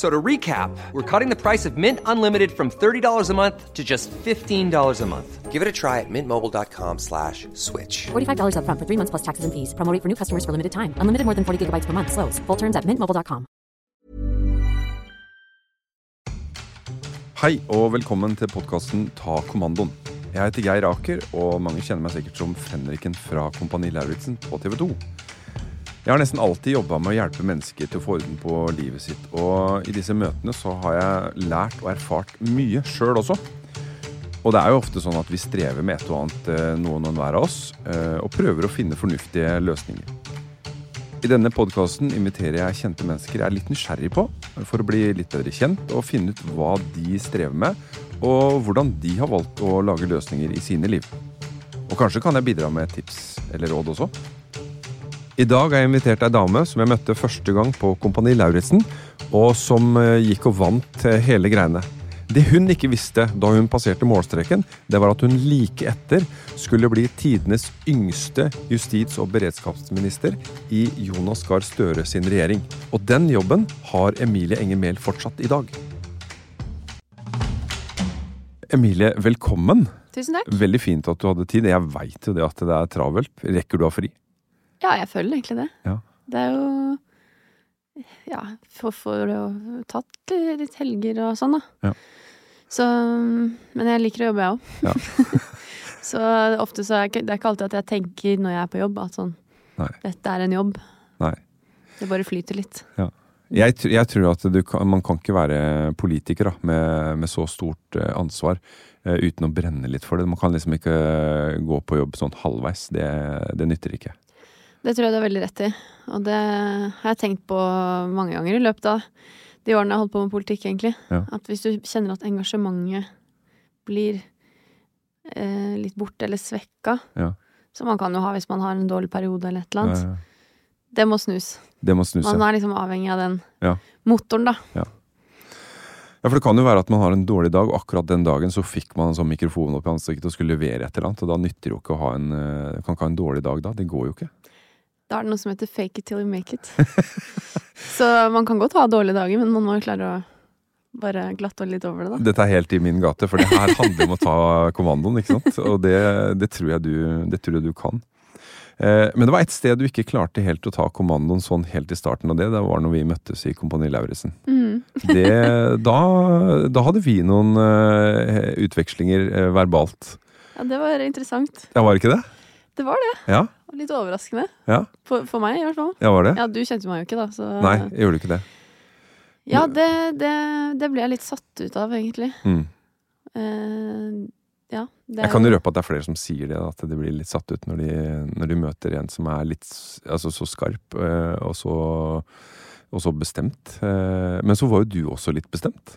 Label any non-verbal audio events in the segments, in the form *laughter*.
So to recap, we're cutting the price of Mint Unlimited from $30 a month to just $15 a month. Give it a try at mintmobile.com slash switch. $45 upfront for three months plus taxes and fees. Promo rate for new customers for limited time. Unlimited more than 40 gigabytes per month. Slows. Full terms at mintmobile.com. Hei og velkommen til podkasten Ta kommandoen. Jeg heter Geir Aker, og mange kjenner meg sikkert som fenriken fra Kompani Lauritsen på TV 2. Jeg har nesten alltid jobba med å hjelpe mennesker til å få orden på livet sitt, og i disse møtene så har jeg lært og erfart mye sjøl også. Og det er jo ofte sånn at vi strever med et og annet, eh, noen og enhver av oss, eh, og prøver å finne fornuftige løsninger. I denne podkasten inviterer jeg kjente mennesker jeg er litt nysgjerrig på, for å bli litt bedre kjent og finne ut hva de strever med, og hvordan de har valgt å lage løsninger i sine liv. Og kanskje kan jeg bidra med tips eller råd også. I dag har jeg invitert ei dame som jeg møtte første gang på Kompani Lauritzen, og som eh, gikk og vant eh, hele greiene. Det hun ikke visste da hun passerte målstreken, det var at hun like etter skulle bli tidenes yngste justis- og beredskapsminister i Jonas Gahr Støre sin regjering. Og den jobben har Emilie Enger Mehl fortsatt i dag. Emilie, velkommen. Tusen takk. Veldig fint at du hadde tid. Jeg veit jo det at det er travelt. Rekker du å ha fri? Ja, jeg føler egentlig det. Ja. Det er jo Ja, for, for å tatt litt helger og sånn, da. Ja. Så Men jeg liker å jobbe, jeg òg. Ja. *laughs* så ofte så er det ikke- alltid at jeg tenker når jeg er på jobb, at sånn Nei. Dette er en jobb. Nei. Det bare flyter litt. Jeg, jeg tror at du kan, man kan ikke være politiker da, med, med så stort eh, ansvar eh, uten å brenne litt for det. Man kan liksom ikke eh, gå på jobb sånn halvveis. Det, det nytter ikke. Det tror jeg du har veldig rett i. Og det har jeg tenkt på mange ganger i løpet av de årene jeg har holdt på med politikk, egentlig. Ja. At hvis du kjenner at engasjementet blir eh, litt borte eller svekka, Ja. som man kan jo ha hvis man har en dårlig periode eller et eller annet, ja, det må snus. Det må snus. Man er liksom avhengig av den motoren, da. ja, for det kan jo være at man har en dårlig dag, og akkurat den dagen så fikk man en sånn mikrofon opp i ansiktet og skulle levere et eller annet, og da nytter det jo ikke å ha en eh, Kan ikke ha en dårlig dag da. Det går jo ikke. Da er det noe som heter fake it till you make it. *laughs* Så man kan godt ha dårlige dager, men man må jo klare å bare glatte litt over det, da. Dette er helt i min gate, for det her handler om å ta kommandoen, ikke sant? Og det, det, tror, jeg du, det tror jeg du kan. Eh, Men det var ett sted du ikke klarte helt å ta kommandoen sånn helt i starten av det. Det var når vi møttes i Kompani Lauritzen. Mm. *laughs* Da, da hadde vi noen eh, utvekslinger eh, verbalt. Ja, det var interessant. Ja, var det ikke det? Det var det. Ja, litt overraskende. ja, For, for meg, i hvert fall. ja var det? Ja, du kjente meg jo ikke, da, så Nei, jeg gjorde ikke det. Ja, det, det, det ble jeg litt satt ut av, egentlig. Mm. Uh, ja. Det, Jeg kan jo røpe at det er flere som sier det, at de blir litt satt ut når de, når de møter en som er litt altså, så skarp uh, og så, og så bestemt. Uh, Men så var jo du også litt bestemt.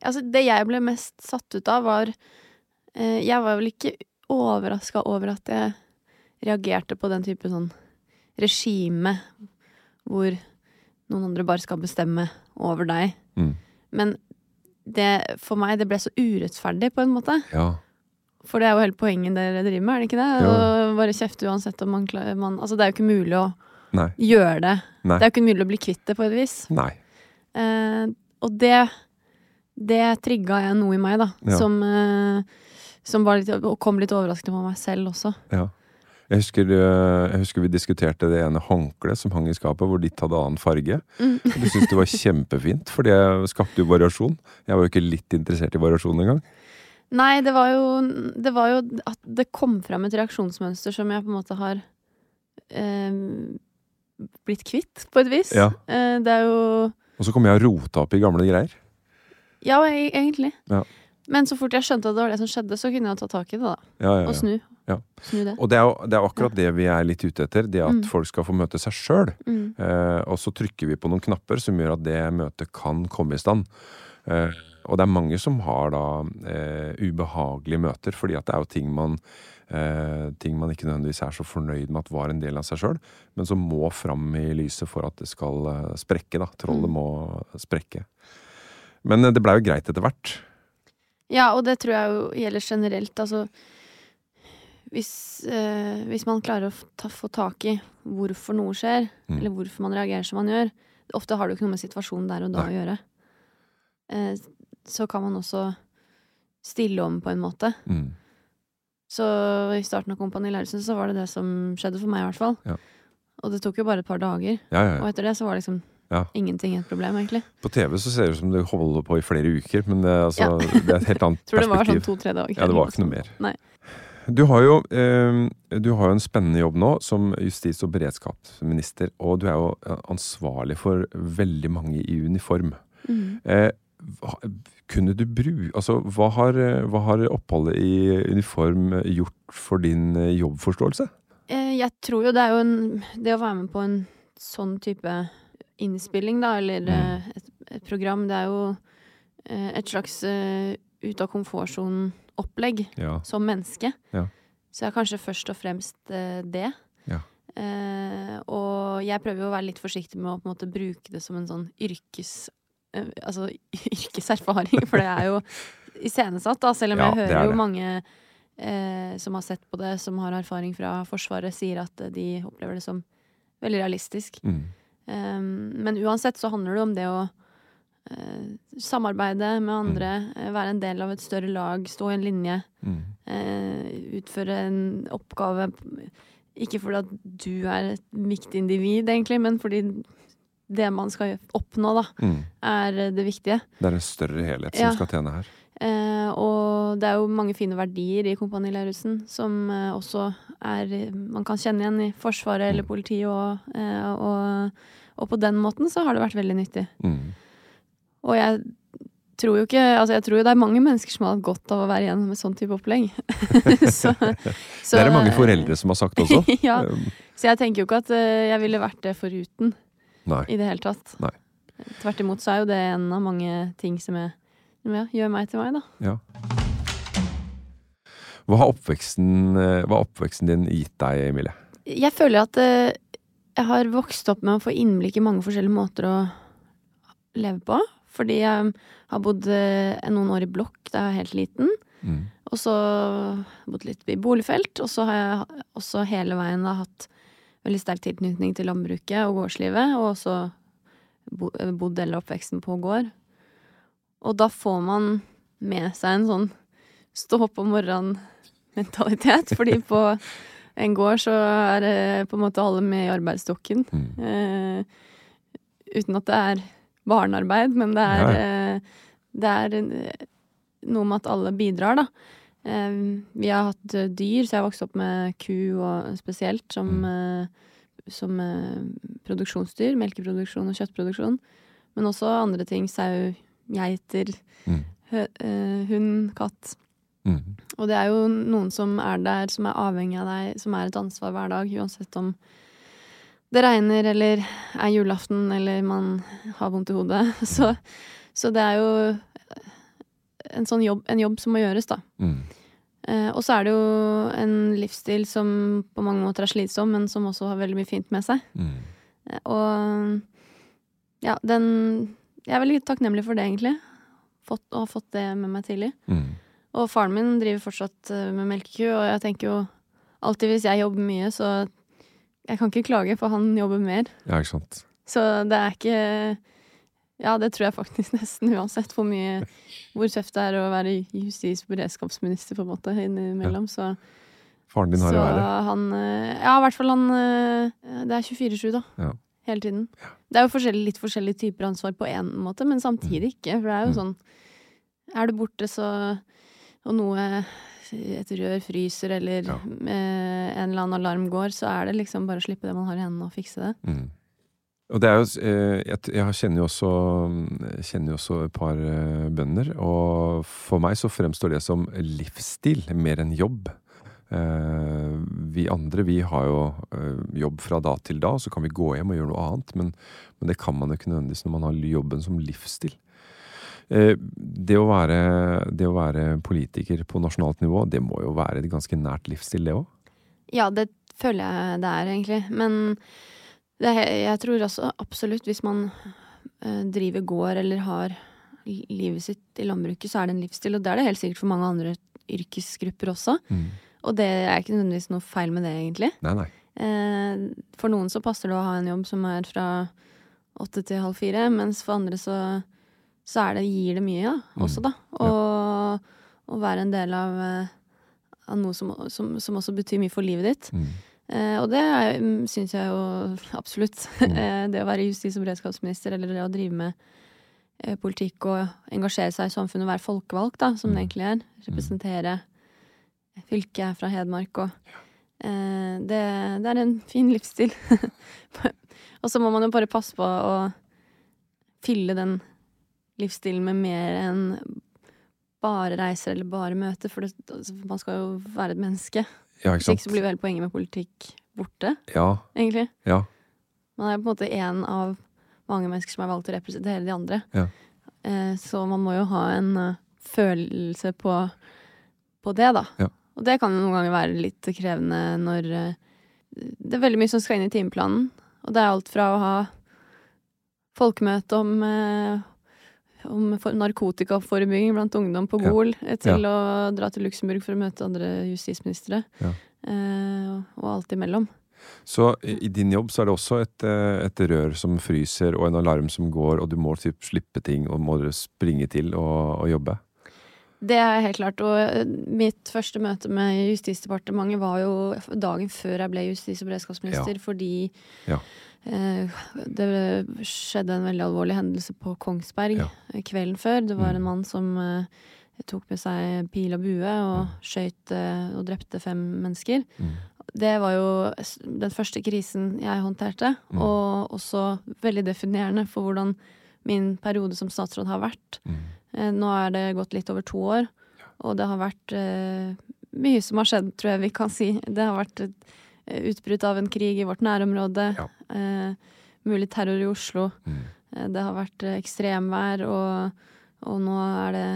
Altså, det jeg ble mest satt ut av, var Jeg var vel ikke overraska over at jeg reagerte på den type sånn regime hvor noen andre bare skal bestemme over deg. Mm. Men det, for meg, det ble så urettferdig, på en måte. Ja. For det er jo hele poenget dere driver med, er det ikke det? Å bare kjefte uansett om man klarer man, Altså, det er jo ikke mulig å, Nei. gjøre det. Nei. Det er jo ikke mulig å bli kvitt det, på et vis. Nei. Eh, og det Det trigga jeg noe i meg, da. Ja. Som, eh, som var litt, og kom litt overraskende på meg selv også. Ja. Jeg husker, eh, jeg husker vi diskuterte det ene håndkleet som hang i skapet, hvor ditt hadde annen farge. Mm. Og Du syntes det var kjempefint, for det skapte jo variasjon. Jeg var jo ikke litt interessert i variasjon engang. Nei, det var jo Det var jo at det kom fram et reaksjonsmønster som jeg på en måte har eh, blitt kvitt, på et vis. Ja. Eh, det er jo Og så kom jeg og rota opp i gamle greier. Ja, e- egentlig. Ja. Men så fort jeg skjønte at det var det som skjedde, så kunne jeg ta tak i det, da. Ja, ja, Og snu. Ja. Det. Og det er jo det er akkurat det vi er litt ute etter. Det at Mm. folk skal få møte seg sjøl. Mm. Eh, og så trykker vi på noen knapper som gjør at det møtet kan komme i stand. Eh, og det er mange som har da eh, ubehagelige møter, fordi at det er jo ting man eh, ting man ikke nødvendigvis er så fornøyd med at var en del av seg sjøl, men som må fram i lyset for at det skal eh, sprekke. da. Trollet Mm. må sprekke. Men eh, det blei jo greit etter hvert. Ja, og det tror jeg jo gjelder generelt. Altså hvis, eh, hvis man klarer å ta, få tak i hvorfor noe skjer, Mm. eller hvorfor man reagerer som man gjør Ofte har det jo ikke noe med situasjonen der og da Nei. å gjøre. Eh, så kan man også stille om på en måte. Mm. Så i starten av Kompani Lauritzen så var det det som skjedde for meg, i hvert fall. Ja. Og det tok jo bare et par dager. Ja, ja, Og etter det så var liksom Ja. ingenting et problem, egentlig. På TV så ser det ut som det holder på i flere uker, men det, altså, Ja. det er et helt annet perspektiv. *laughs* Tror det var sånn to-tre dager. Ja, det var ikke noe mer. Nei. Du har jo, eh, du har jo en spennende jobb nå som justis- og beredskapsminister, og du er jo eh, ansvarlig for veldig mange i uniform. Mm. Eh, hva- kunne du bru... Altså, hva har, hva har oppholdet i uniform gjort for din jobbforståelse? Eh, Jeg tror jo det er jo en Det å være med på en sånn type innspilling, da, eller Mm. et, et program, det er jo et slags ut av komfortsonen-opplegg Ja. som menneske. Ja. Så jeg er kanskje først og fremst eh, det. Ja. Eh, og jeg prøver jo å være litt forsiktig med å på en måte bruke det som en sånn yrkes... eh, altså *laughs* yrkeserfaring, for det er jo iscenesatt, da, selv om jeg det er hører jo mange eh, som har sett på det, som har erfaring fra Forsvaret, sier at eh, de opplever det som veldig realistisk. Mm. Um, men uansett så handler det om det å eh, samarbeide med andre, eh, være en del av et større lag, stå i en linje, Mm. eh, utføre en oppgave. Ikke fordi at du er et viktig individ, egentlig, men fordi det man skal oppnå, da, Mm. er eh, det viktige. Det er en større helhet som Ja. skal tjene her. Eh, og det er jo mange fine verdier i Kompani Lauritzen som eh, også er Man kan kjenne igjen i Forsvaret eller politiet, og, eh, og, og på den måten så har det vært veldig nyttig. Mm. Og jeg tror jo ikke Altså jeg tror jo det er mange mennesker som har hatt godt av å være igjennom et sånn type opplegg. *laughs* så, så, det er det mange foreldre som har sagt også. *laughs* ja, Um, så jeg tenker jo ikke at eh, jeg ville vært det foruten Nei. i det hele tatt. Nei. Tvert imot så er jo det en av mange ting som jeg, ja, gjør meg til meg, da. Ja. Hva har oppveksten, eh, hva har oppveksten din gitt deg, Emilie? Jeg føler at eh, jeg har vokst opp med å få innblikk i mange forskjellige måter å leve på. Fordi jeg har bodd eh, noen år i blokk da jeg var helt liten. Mm. Og så bodd litt i boligfelt. Og så har jeg også hele veien da hatt veldig sterk tilknytning til landbruket og gårdslivet. Og også bodd del bodd hele oppveksten på gård. Og da får man med seg en sånn stå opp om morgenen-mentalitet. Fordi *laughs* på en gård så er det på en måte alle med i arbeidsstokken. Mm. Eh, uten at det er barnearbeid, men det er, ja. det er eh, noe med at alle bidrar, da. Eh, vi har hatt eh, dyr, så jeg har vokst opp med ku og spesielt som, mm. som eh, produksjonsdyr. Melkeproduksjon og kjøttproduksjon. Men også andre ting. Sau, geiter, Mm. eh, hund, katt. Mm. Og det er jo noen som er der, som er avhengig av deg, som er et ansvar hver dag, uansett om det regner eller er julaften eller man har vondt i hodet. *laughs* Så, så det er jo en sånn jobb, en jobb som må gjøres, da. Mm. Eh, og så er det jo en livsstil som på mange måter er slitsom, men som også har veldig mye fint med seg. Mm. Eh, og ja, den Jeg er veldig takknemlig for det, egentlig. Fått, og har fått det med meg tidlig. Mm. Og faren min driver fortsatt eh, med melkeku, og jeg tenker jo alltid hvis jeg jobber mye, så Jeg kan ikke klage, for han jobber mer. Ja, ikke sant. Så det er ikke Ja, det tror jeg faktisk *laughs* nesten uansett hvor mye Hvor tøft det er å være justis- og beredskapsminister, på en måte, innimellom. Så, Faren din har så jo verre. han eh, Ja, i hvert fall han eh, Det er 24-7, da. Ja. Hele tiden. Det er jo forskjellig, litt forskjellige typer ansvar på én måte, men samtidig ikke. For det er jo Mm. sånn Er du borte, så Og noe et rør fryser, eller Ja. eh, en eller annen alarm går, så er det liksom bare å slippe det man har i hendene, og fikse det. Mm. Og det er jo eh, Jeg, jeg kjenner jo også Kjenner jo også et par eh, bønder, og for meg så fremstår det som livsstil mer enn jobb. Eh, vi andre, vi har jo eh, jobb fra da til da, så kan vi gå hjem og gjøre noe annet, men, men det kan man jo ikke nødvendigvis når man har jobben som livsstil. Eh, det, å være, det å være politiker på nasjonalt nivå, det må jo være et ganske nært livsstil, det òg? Ja, det føler jeg det er, egentlig. Men det jeg tror også absolutt hvis man eh, driver gård eller har livet sitt i landbruket, så er det en livsstil. Og det er det helt sikkert for mange andre yrkesgrupper også. Mm. Og det er ikke nødvendigvis noe feil med det, egentlig. Nei, nei. Eh, for noen så passer det å ha en jobb som er fra åtte til halv fire, mens for andre så, så er det, gir det mye, da, Mm. også, da. Og å være en del av, eh, av noe som, som, som også betyr mye for livet ditt. Mm. Eh, og det mm, syns jeg jo *laughs* absolutt. *laughs* Eh, det å være justis- og beredskapsminister, eller det å drive med eh, politikk og engasjere seg i samfunnet og være folkevalgt, da, som det egentlig er. Representere fylket fra Hedmark og eh, det, det er en fin livsstil. *laughs* og så må man jo bare passe på å fylle den livsstilen med mer enn bare reiser eller bare møter, for det, altså, man skal jo være et menneske. Ja, ikke sant. så blir jo hele poenget med politikk borte, Ja, egentlig. ja. Man er på en måte én av mange mennesker som er valgt til å representere de andre. Ja. Eh, så man må jo ha en uh, følelse på, på det, da. Ja. Og det kan jo noen ganger være litt krevende når uh, Det er veldig mye som skal inn i timeplanen. Og det er alt fra å ha folkemøte om, eh, om narkotikaforebygging blant ungdom på Ja. Gol, ja. til å dra til Luxembourg for å møte andre justisministre. Ja. Eh, og alt imellom. Så i din jobb så er det også et, eh, et rør som fryser, og en alarm som går, og du må typ slippe ting og må springe til og, og jobbe. Det er helt klart. Og eh, mitt første møte med Justisdepartementet var jo dagen før jeg ble justis- og beredskapsminister, fordi Ja. Eh, det skjedde en veldig alvorlig hendelse på Kongsberg Ja. kvelden før. Det var Mm. en mann som eh, tok med seg pil og bue og skøyt eh, og drepte fem mennesker. Mm. Det var jo den første krisen jeg håndterte, Mm. og også veldig definerende for hvordan min periode som statsråd har vært. Mm. Nå er det gått litt over to år, og det har vært mye som har skjedd, tror jeg vi kan si. Det har vært et utbrudd av en krig i vårt nærområde, Ja. eh, mulig terror i Oslo. Mm. Eh, det har vært eh, ekstremvær, og, og nå er det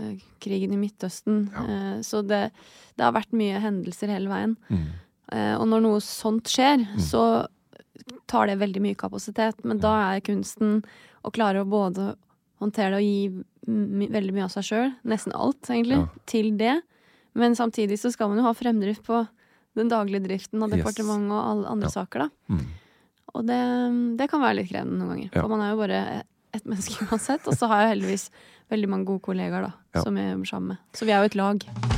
eh, krigen i Midtøsten. Ja. Eh, så det, det har vært mye hendelser hele veien. Mm. Eh, og når noe sånt skjer, så tar det veldig mye kapasitet. Men da er kunsten å klare å både håndtere det og gi veldig mye av seg sjøl, nesten alt egentlig, Ja. til det. Men samtidig så skal man jo ha fremdrift på den daglige driften av departementet og alle andre saker, da. Mm. Og det, det kan være litt krevende noen ganger. For man er jo bare et menneske *laughs* uansett. Og så har jeg heldigvis veldig mange gode kollegaer da, som jeg jobber sammen med. Så vi er jo et lag.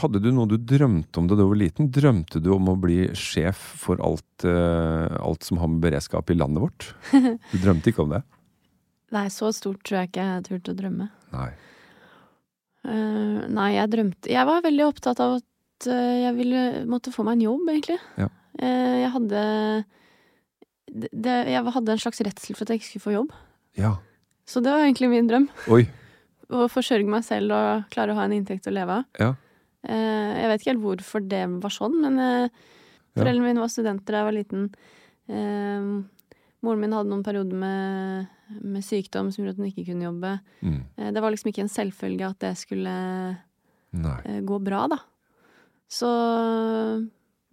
Hadde du noe du drømte om da du var liten? Drømte du om å bli sjef for alt, eh, alt som har med beredskap i landet vårt? *laughs* Du drømte ikke om det? Nei, så stort tror jeg ikke jeg turte å drømme. Nei. Uh, nei, jeg drømte Jeg var veldig opptatt av at eh, jeg ville måtte få meg en jobb, egentlig. Ja. Uh, jeg hadde det, det, Jeg hadde en slags redsel for at jeg ikke skulle få jobb. Ja. Så det var egentlig min drøm. Oi. Å forsørge meg selv og klare å ha en inntekt å leve av. Ja. Eh, jeg vet ikke helt hvorfor det var sånn, men eh, foreldrene mine var studenter da jeg var liten. Eh, moren min hadde noen perioder med, med sykdom som gjorde at hun ikke kunne jobbe. Mm. Det var liksom ikke en selvfølge at det skulle Nei. gå bra, da. Så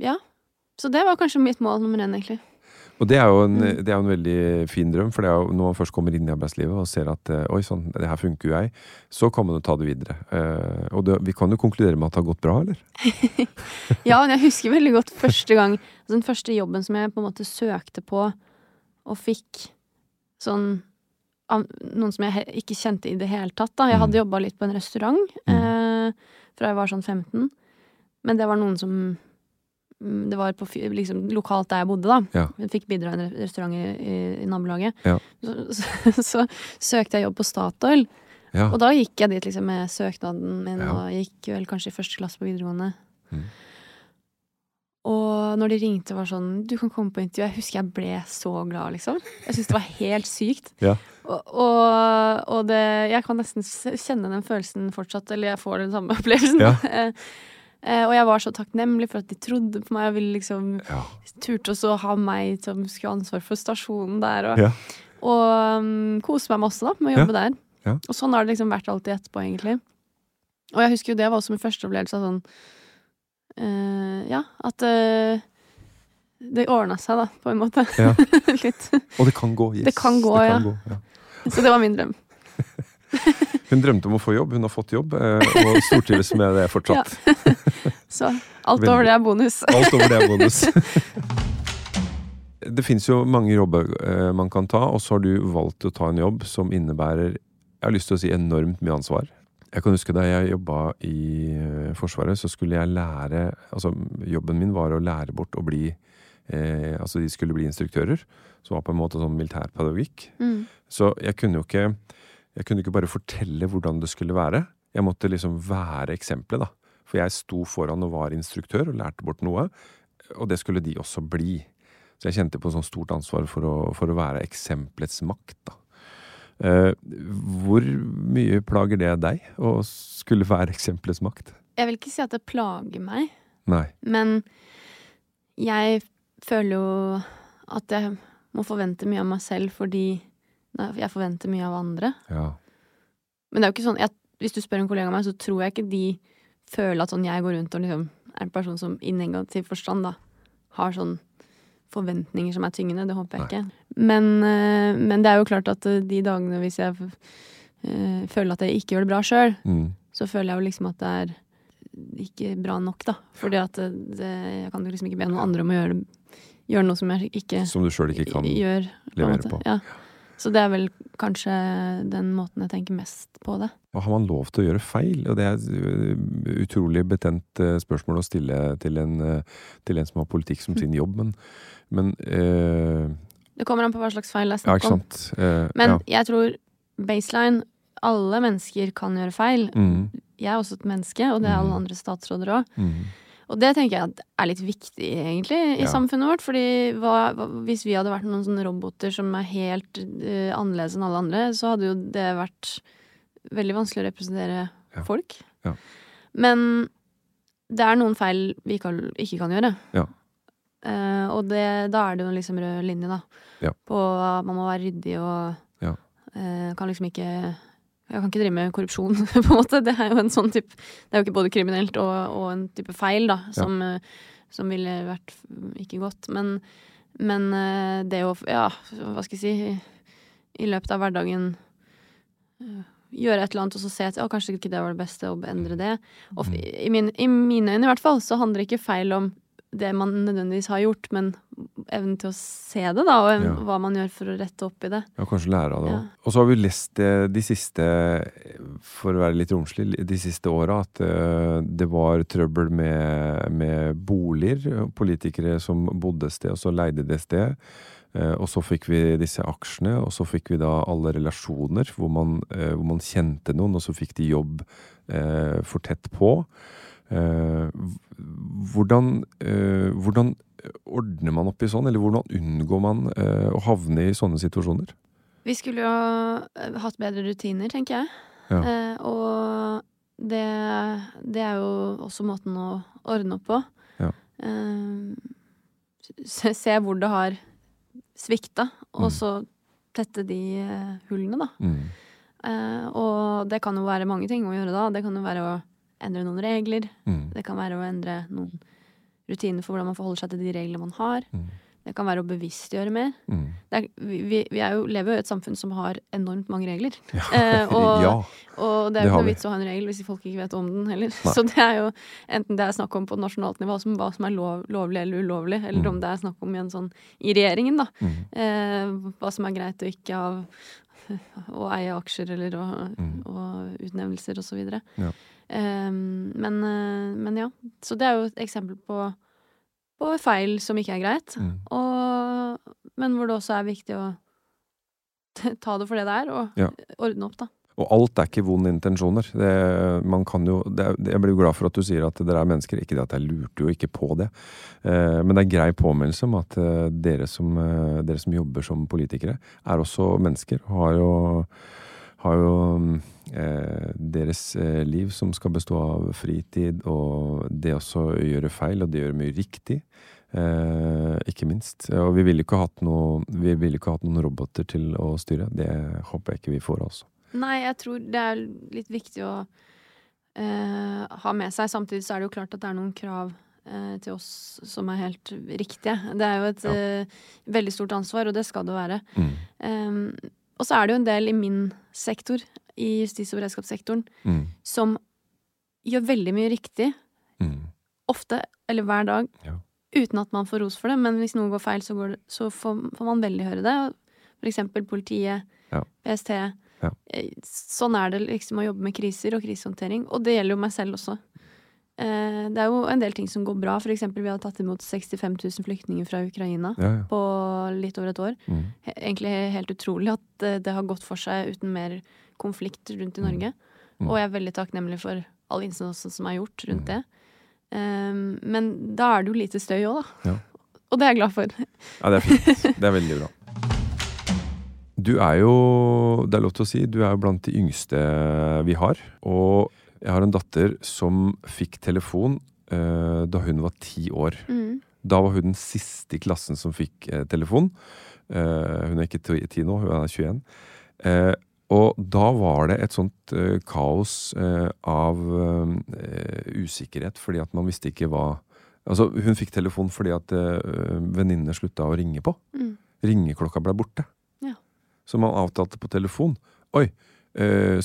ja. Så det var kanskje mitt mål nummer én, egentlig. Og det er, jo en, Mm. det er en veldig fin drøm, for det jo når man først kommer inn i arbeidslivet og ser at eh, oi sånn, det her funker jo jeg, så kan man jo ta det videre. Uh, og det, vi kan jo konkludere med at det har gått bra, eller? *laughs* Ja, men jeg husker veldig godt første gang altså Den første jobben som jeg på en måte søkte på og fikk sånn av noen som jeg ikke kjente i det hele tatt. da. Jeg hadde Mm. jobba litt på en restaurant eh, fra jeg var sånn 15. Men det var noen som mm, Det var på, liksom, lokalt der jeg bodde, da. Ja. Fikk bidra i en restaurant i, i, nabolaget. Ja. Så, så, *laughs* så søkte jeg jobb på Statoil. Ja. Og da gikk jeg dit liksom med søknaden min, og gikk vel kanskje i første klasse på videregående. Mm. Og når de ringte og var sånn 'Du kan komme på intervju', jeg husker jeg ble så glad, liksom. Jeg syntes det var helt sykt. *laughs* Ja. Og, og, og det Jeg kan nesten kjenne den følelsen fortsatt, eller jeg får den samme *laughs* opplevelsen. Ja. Eh, og jeg var så takknemlig for at de trodde på meg og ville liksom Ja. turte også å ha meg som skulle ha ansvar for stasjonen der. Og, Ja. og um, kose meg masse da, med å jobbe der. Ja. Og sånn har det liksom vært alltid etterpå, egentlig. Og jeg husker jo det var også min første opplevelse av sånn uh, Ja, at uh, det ordna seg, da, på en måte. Ja. *laughs* Litt. Og det kan gå, yes. Det kan gå, ja. gå, ja. Så det var min drøm. *laughs* Hun drømte om å få jobb, hun har fått jobb, eh, og stortrives med det fortsatt. *laughs* Så alt over det er bonus. Alt over det er bonus. *laughs* Det fins jo mange jobber eh, man kan ta, og så har du valgt å ta en jobb som innebærer jeg har lyst til å si enormt mye ansvar. Jeg kan huske Da jeg jobba i eh, Forsvaret, så skulle jeg lære altså Jobben min var å lære bort å bli eh, Altså de skulle bli instruktører, som var på en måte sånn militærpedagogikk. Mm. Så jeg kunne jo ikke Jeg kunne ikke bare fortelle hvordan det skulle være. Jeg måtte liksom være eksempelet, da. For jeg sto foran og var instruktør og lærte bort noe. Og det skulle de også bli. Så jeg kjente på sånn stort ansvar for å, for å være eksempelets makt, da. Eh, hvor mye plager det deg å skulle være eksempelets makt? Jeg vil ikke si at det plager meg, Nei. men jeg føler jo at jeg må forvente mye av meg selv fordi jeg forventer mye av andre. Ja. Men det er jo ikke sånn jeg, Hvis du spør en kollega av meg, så tror jeg ikke de føler at sånn jeg går rundt og liksom er en person som i negativ forstand da har sånn forventninger som er tyngende. Det håper jeg ikke. Men, eh, men det er jo klart at eh, de dagene hvis jeg øh, føler at jeg ikke gjør det bra sjøl, Mm. så føler jeg jo liksom at det er ikke bra nok, da. Fordi at det, jeg kan jo liksom ikke be noen andre om å gjøre, gjøre noe som jeg ikke Som du sjøl ikke kan gjør. på levere på. Ja. Så det er vel kanskje den måten jeg tenker mest på det. Og har man lov til å gjøre feil? Og det er et utrolig betent eh, spørsmål å stille til en, eh, til en som har politikk som sin jobb, men, men eh, Det kommer an på hva slags feil det er snakk om. Eh, Men ja. jeg tror baseline Alle mennesker kan gjøre feil. Mm, Jeg er også et menneske, og det er alle Mhm. andre statsråder òg. mm, Og det tenker jeg at er litt viktig, egentlig, i Ja. samfunnet vårt. Fordi hva, hva, hvis vi hadde vært noen sånne roboter som er helt uh, annerledes enn alle andre, så hadde jo det vært veldig vanskelig å representere Ja. folk. Ja. Men det er noen feil vi ikke, ikke kan gjøre. Ja. Uh, og det, da er det jo liksom rød linje, da. Ja. På at man må være ryddig og Ja. eh, kan liksom ikke jeg kan ikke drive med korrupsjon, *laughs* på en måte. Det er jo en sånn type Det er jo ikke både kriminelt og, og en type feil, da, som, ja. som ville vært ikke godt. Men, men eh, det å, ja, hva skal jeg si, i, løpet av hverdagen eh, gjøre et eller annet og så se at å, kanskje ikke det var det beste, og endre det. Og i, min, i mine øyne i hvert fall, så handler ikke feil om det man nødvendigvis har gjort, men evnen til å se det, da, og Ja. hva man gjør for å rette opp i det. Ja, kanskje lære av det Ja. Og så har vi lest det de siste, for å være litt romslig, de siste åra at eh, det var trøbbel med, med boliger. Politikere som bodde et sted, og så leide det sted. Eh, og så fikk vi disse aksjene, og så fikk vi da alle relasjoner hvor man, eh, hvor man kjente noen, og så fikk de jobb eh, for tett på. Eh, hvordan, eh, hvordan ordner man opp i sånn, eller hvordan unngår man eh, å havne i sånne situasjoner? Vi skulle jo hatt bedre rutiner, tenker jeg. Ja. Eh, og det, det er jo også måten å ordne opp på. Ja. Se, se hvor det har svikta, og Mm. så tette de hullene, da. Mm. Eh, og det kan jo være mange ting å gjøre da. Det kan jo være å endre noen regler. Mm. Det kan være å endre noen rutiner for hvordan man forholder seg til de reglene man har. Mm. Det kan være å bevisstgjøre mer. Mm. Er, vi vi er jo, lever jo i et samfunn som har enormt mange regler. *laughs* Eh, og, *laughs* ja. og det er jo ikke noe vits å ha en regel hvis folk ikke vet om den heller. Nei. *laughs* Så det er jo enten det er snakk om på nasjonalt nivå som hva som er lov, lovlig eller ulovlig, eller Mm. om det er snakk om i en sånn i regjeringen, da. Mm. Eh, hva som er greit og ikke av å eie aksjer eller å, Mm. og utnevnelser videre. Ja. Eh, men, eh, men ja. Så det er jo et eksempel på, på feil som ikke er greit. Mm. Og, men hvor det også er viktig å ta det for det det er, og Ja. ordne opp, da. Og alt er ikke vonde intensjoner. Det, man kan jo, det, jeg blir jo glad for at du sier at dere er mennesker. Ikke det at jeg lurte jo ikke på det. Eh, men det er grei påminnelse om at eh, dere, som, eh, dere som jobber som politikere, er også mennesker. og Har jo, har jo eh, deres eh, liv som skal bestå av fritid, og det også gjøre feil, og det gjøre mye riktig. Eh, ikke minst. Og vi ville ikke hatt noe, vi ville ikke hatt noen roboter til å styre. Det håper jeg ikke vi får altså. Nei, jeg tror det er litt viktig å eh, ha med seg. Samtidig så er det jo klart at det er noen krav eh, til oss som er helt riktige. Det er jo et Ja. eh, veldig stort ansvar, og det skal det være. Mm. Um, og så er det jo en del i min sektor, i justis- og beredskapssektoren, Mm. som gjør veldig mye riktig. Mm. Ofte, eller hver dag. Ja. Uten at man får ros for det, men hvis noe går feil, så, går det, så får, får man veldig høre det. For eksempel politiet, Ja. PST. Ja. Eh, Sånn er det liksom å jobbe med kriser og krisehåndtering. Og det gjelder jo meg selv også. Eh, Det er jo en del ting som går bra. Eksempel vi har tatt imot 65 000 flyktninger fra Ukraina Ja, ja. på litt over et år. Mm. Egentlig helt utrolig at det, det har gått for seg uten mer konflikt rundt i Norge. Mm. Og jeg er veldig takknemlig for all innsatsen som er gjort rundt Mm. det. Um, men da er det jo lite støy òg, da. Ja. Og det er jeg glad for. Ja, det er fint. Det er veldig bra. Du er jo, det er lov til å si, du er jo blant de yngste vi har. Og jeg har en datter som fikk telefon uh, da hun var ti år. Mm. Da var hun den siste i klassen som fikk uh, telefon. Uh, hun er ikke ti nå, hun er 21. Eh, og da var det et sånt kaos av usikkerhet, fordi at man visste ikke hva Altså, hun fikk telefon fordi at venninnene slutta å ringe på. Mm. Ringeklokka ble borte. Ja. Så man avtalte på telefon. Oi,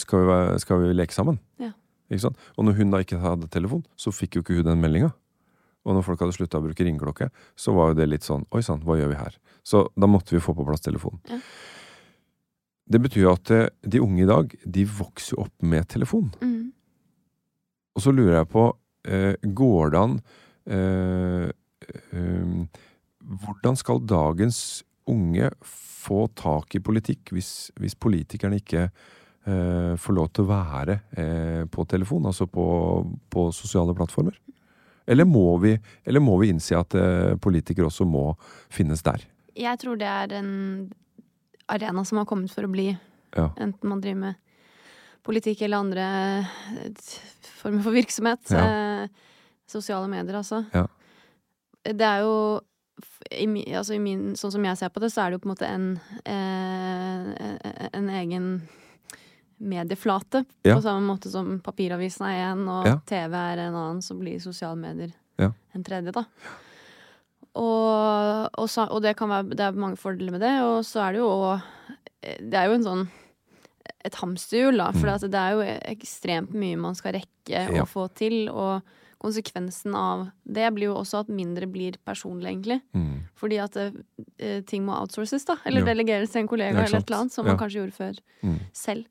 skal, vi, skal vi leke sammen? Ja. Og når hun da ikke hadde telefon, så fikk jo ikke hun den meldinga. Og når folk hadde slutta å bruke ringeklokke, så var jo det litt sånn Oi sann, hva gjør vi her? Så da måtte vi få på plass telefonen. Ja. Det betyr jo at eh, de unge i dag, de vokser jo opp med telefon. Mm. Og så lurer jeg på, eh, går det an eh, eh, Hvordan skal dagens unge få tak i politikk hvis, hvis politikerne ikke eh, får lov til å være eh, på telefon, altså på, på sosiale plattformer? Eller må vi, eller må vi innse at eh, politikere også må finnes der? Jeg tror det er en arena som har kommet for å bli. Ja. Enten man driver med politikk eller andre eh, former for virksomhet. Ja. Eh, sosiale medier, altså. Ja. Det er jo i, altså i min, Sånn som jeg ser på det, så er det jo på en måte en, eh, en egen medieflate. Ja. På samme måte som papiravisen er én, og Ja. TV er en annen, så blir sosiale medier Ja. en tredje, da. Og, og, så, og det kan være Det er mange fordeler med det, og så er det jo òg Det er jo en sånn et hamsterhjul, da. For Mm. det er jo ekstremt mye man skal rekke å få til. Og konsekvensen av det blir jo også at mindre blir personlig, egentlig. Mm. Fordi at det, ting må outsources, da. Eller Ja. delegeres til en kollega eller et eller annet, som Ja. man kanskje gjorde før Mm. selv.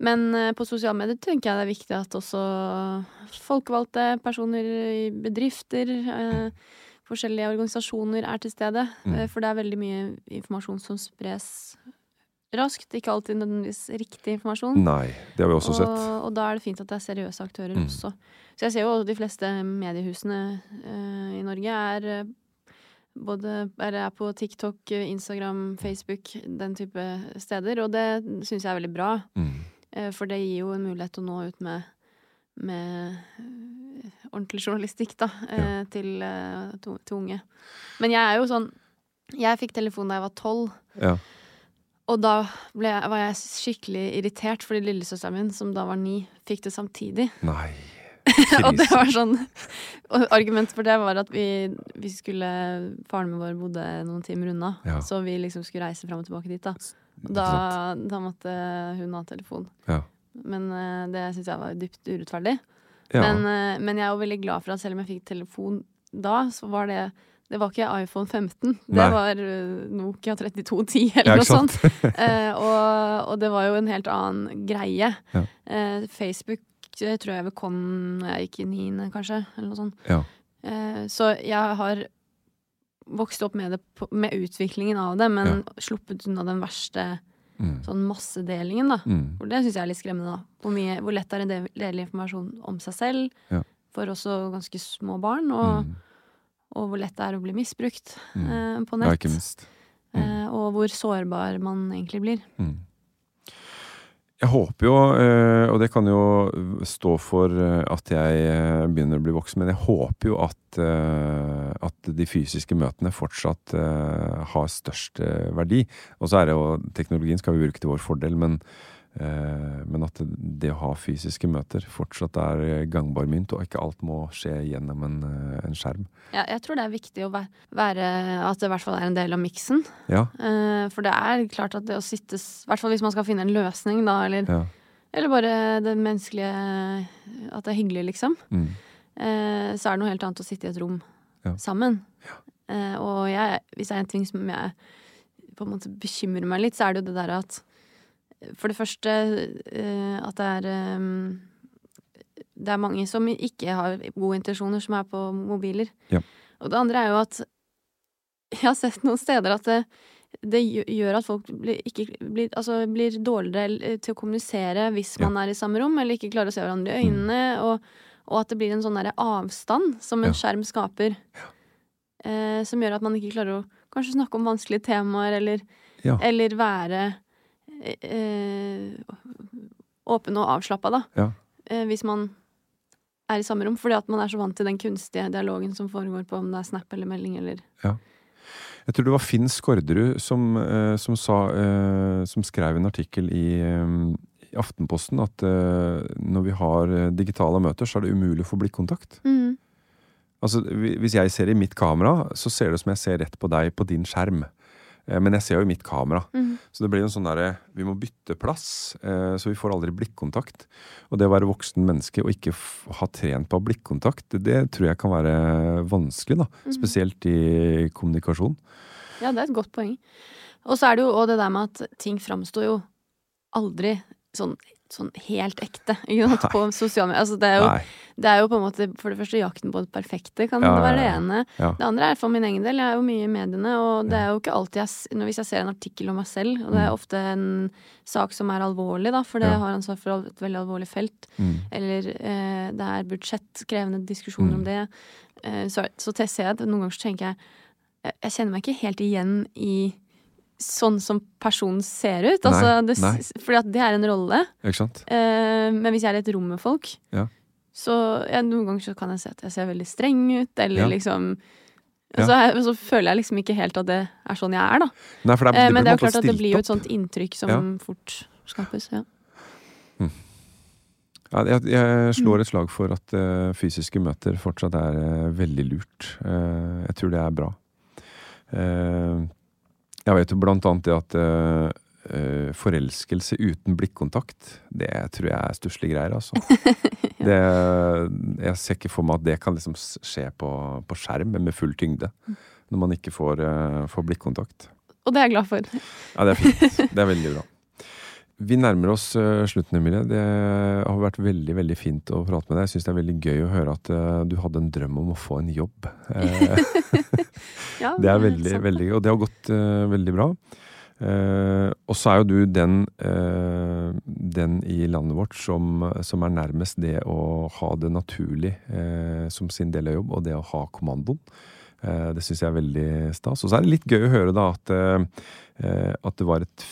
Men eh, på sosiale medier tenker jeg det er viktig at også folkevalgte personer i bedrifter, eh, forskjellige organisasjoner er til stede. Mm. Eh, for det er veldig mye informasjon som spres raskt. Ikke alltid nødvendigvis riktig informasjon. Nei, det har vi også og, sett. og da er det fint at det er seriøse aktører Mm. også. Så jeg ser jo at de fleste mediehusene eh, i Norge er eh, både er på TikTok, Instagram, Facebook, den type steder. Og det syns jeg er veldig bra. Mm. Eh, For det gir jo en mulighet til å nå ut med, med eh, ordentlig journalistikk, da, ja. til, eh, til unge. Men jeg er jo sånn Jeg fikk telefon da jeg var tolv. Ja. Og da ble var jeg skikkelig irritert fordi lillesøsteren min, som da var ni, fikk det samtidig. Nei. *laughs* og det var sånn Og argumentet for det var at vi, vi skulle Faren min vår bodde noen timer unna, Ja. så vi liksom skulle reise fram og tilbake dit. da da, da måtte hun ha telefon. Ja. Men eh, det syns jeg var dypt urettferdig. Ja. Men, eh, men jeg er jo veldig glad for at selv om jeg fikk telefon da, så var det det var ikke iPhone 15. Det Nei. var eh, Nokia 3210 eller noe sånt. *laughs* Eh, og, og det var jo en helt annen greie. Ja. Eh, Facebook tror jeg vel kom når jeg gikk i niende, kanskje. Eller noe sånt. Ja. Eh, så jeg har vokst opp med, det med utviklingen av det, men sluppet unna den verste Mm. sånn massedelingen, da. Mm. For det syns jeg er litt skremmende, da. Hvor, mye, hvor lett er det å dele informasjon om seg selv, Ja. for også ganske små barn, og, Mm. og hvor lett det er å bli misbrukt Mm. eh, på Ja, nett. ikke minst. Eh, og hvor sårbar man egentlig blir. Mm. Jeg håper jo, eh, og det kan jo stå for eh, at jeg eh, begynner å bli voksen, men jeg håper jo at, at de fysiske møtene fortsatt har størst verdi. Og så er det jo Teknologien skal vi bruke til vår fordel, men, men at det, å ha fysiske møter fortsatt er eh, gangbar mynt, og ikke alt må skje gjennom en, eh, en skjerm. Ja, jeg tror det er viktig å være At det i hvert fall er en del av miksen. Ja. Eh, for det er klart at det å sitte I hvert fall hvis man skal finne en løsning, da, eller, ja. eller bare det menneskelige At det er hyggelig, liksom. Mm. eh, så er det noe helt annet å sitte i et rom Ja. sammen. Eh, og jeg, hvis det er en ting som jeg på en måte bekymrer meg litt, så er det jo det der at For det første eh, at det er eh, Det er mange som ikke har gode intensjoner, som er på mobiler. Ja. Og det andre er jo at *laughs* jeg har sett noen steder at det, det gjør at folk blir, ikke, blir, altså blir dårligere til å kommunisere hvis Ja. man er i samme rom, eller ikke klarer å se hverandre i øynene, og, og at det blir en sånn derre avstand som en Ja. skjerm skaper. Eh, som gjør at man ikke klarer å kanskje snakke om vanskelige temaer, eller, Ja. eller være eh, åpen og avslappa, da. Ja. Eh, hvis man er i samme rom, fordi at man er så vant til den kunstige dialogen som foregår på om det er snap eller melding eller Jeg tror det var Finn Skårderud som, eh, som, sa, eh, som skrev en artikkel i, eh, i Aftenposten at eh, når vi har digitale møter, så er det umulig å få blikkontakt. mm. Altså, hvi- Hvis jeg ser i mitt kamera, så ser det ut som jeg ser rett på deg på din skjerm. Eh, Men jeg ser jo i mitt kamera. Mm. Så det blir jo en sånn derre Vi må bytte plass, eh, så vi får aldri blikkontakt. Og det å være voksen menneske og ikke ha trent på blikkontakt, det tror jeg kan være vanskelig, da. Mm. Spesielt i kommunikasjon. Ja, det er et godt poeng. Og så er det jo òg det der med at ting framstår jo aldri sånn, sånn helt ekte sant? På sosiale medier. Altså, det, er jo, det er jo på en måte for det første jakten på det perfekte, kan Ja, det være det ene. Ja. Det andre er for min egen del. Jeg er jo mye i mediene, og det er jo ikke alltid jeg når Hvis jeg ser en artikkel om meg selv, og det er Mm. ofte en sak som er alvorlig, da, for det Ja. har ansvar for et veldig alvorlig felt, Mm. eller eh, det er budsjettkrevende diskusjoner Mm. om det, eh, så, så ser jeg at noen ganger så tenker jeg- Jeg kjenner meg ikke helt igjen i sånn som personen ser ut. Altså, Nei, det, fordi at det er en rolle. Eh, men hvis jeg er i et rom med folk, Ja. så ja, noen ganger så kan jeg se at jeg ser veldig streng ut, eller Ja. liksom så, jeg, så føler jeg liksom ikke helt at det er sånn jeg er, da. Nei, for det, er- Eh, men det er klart at det blir jo et sånt inntrykk som fort skapes. Ja. Ja, jeg, jeg slår et slag for at uh, fysiske møter fortsatt er uh, veldig lurt. Uh, jeg tror det er bra. Eh, jeg vet jo blant annet det at uh, forelskelse uten blikkontakt, det tror jeg er stusslige greier, altså. *laughs* det, jeg ser ikke for meg at det kan liksom skje på, på skjerm med full tyngde. Når man ikke får, uh, får blikkontakt. Og det er jeg glad for. Ja, det er fint. Det er veldig bra. Vi nærmer oss slutten, Emilie. Det har vært veldig veldig fint å prate med deg. Jeg syns det er veldig gøy å høre at du hadde en drøm om å få en jobb. *laughs* Ja, det er veldig, sant. veldig Og det har gått uh, veldig bra. Uh, og så er jo du den, uh, den i landet vårt som, som er nærmest det å ha det naturlig som sin del av jobb, og det å ha kommandoen. Det syns jeg er veldig stas. Og så er det litt gøy å høre da at, at det var et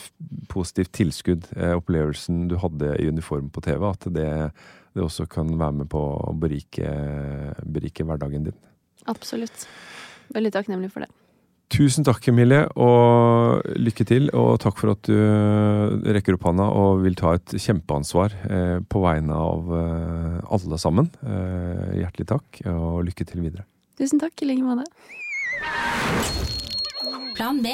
positivt tilskudd, opplevelsen du hadde i uniform på TV. At det, det også kan være med på å berike, berike hverdagen din. Absolutt. Veldig takknemlig for det. Tusen takk, Emilie, og lykke til. Og takk for at du rekker opp hånda og vil ta et kjempeansvar eh, på vegne av eh, alle sammen. Eh, hjertelig takk, og lykke til videre. Tusen takk i like måte. Plan B.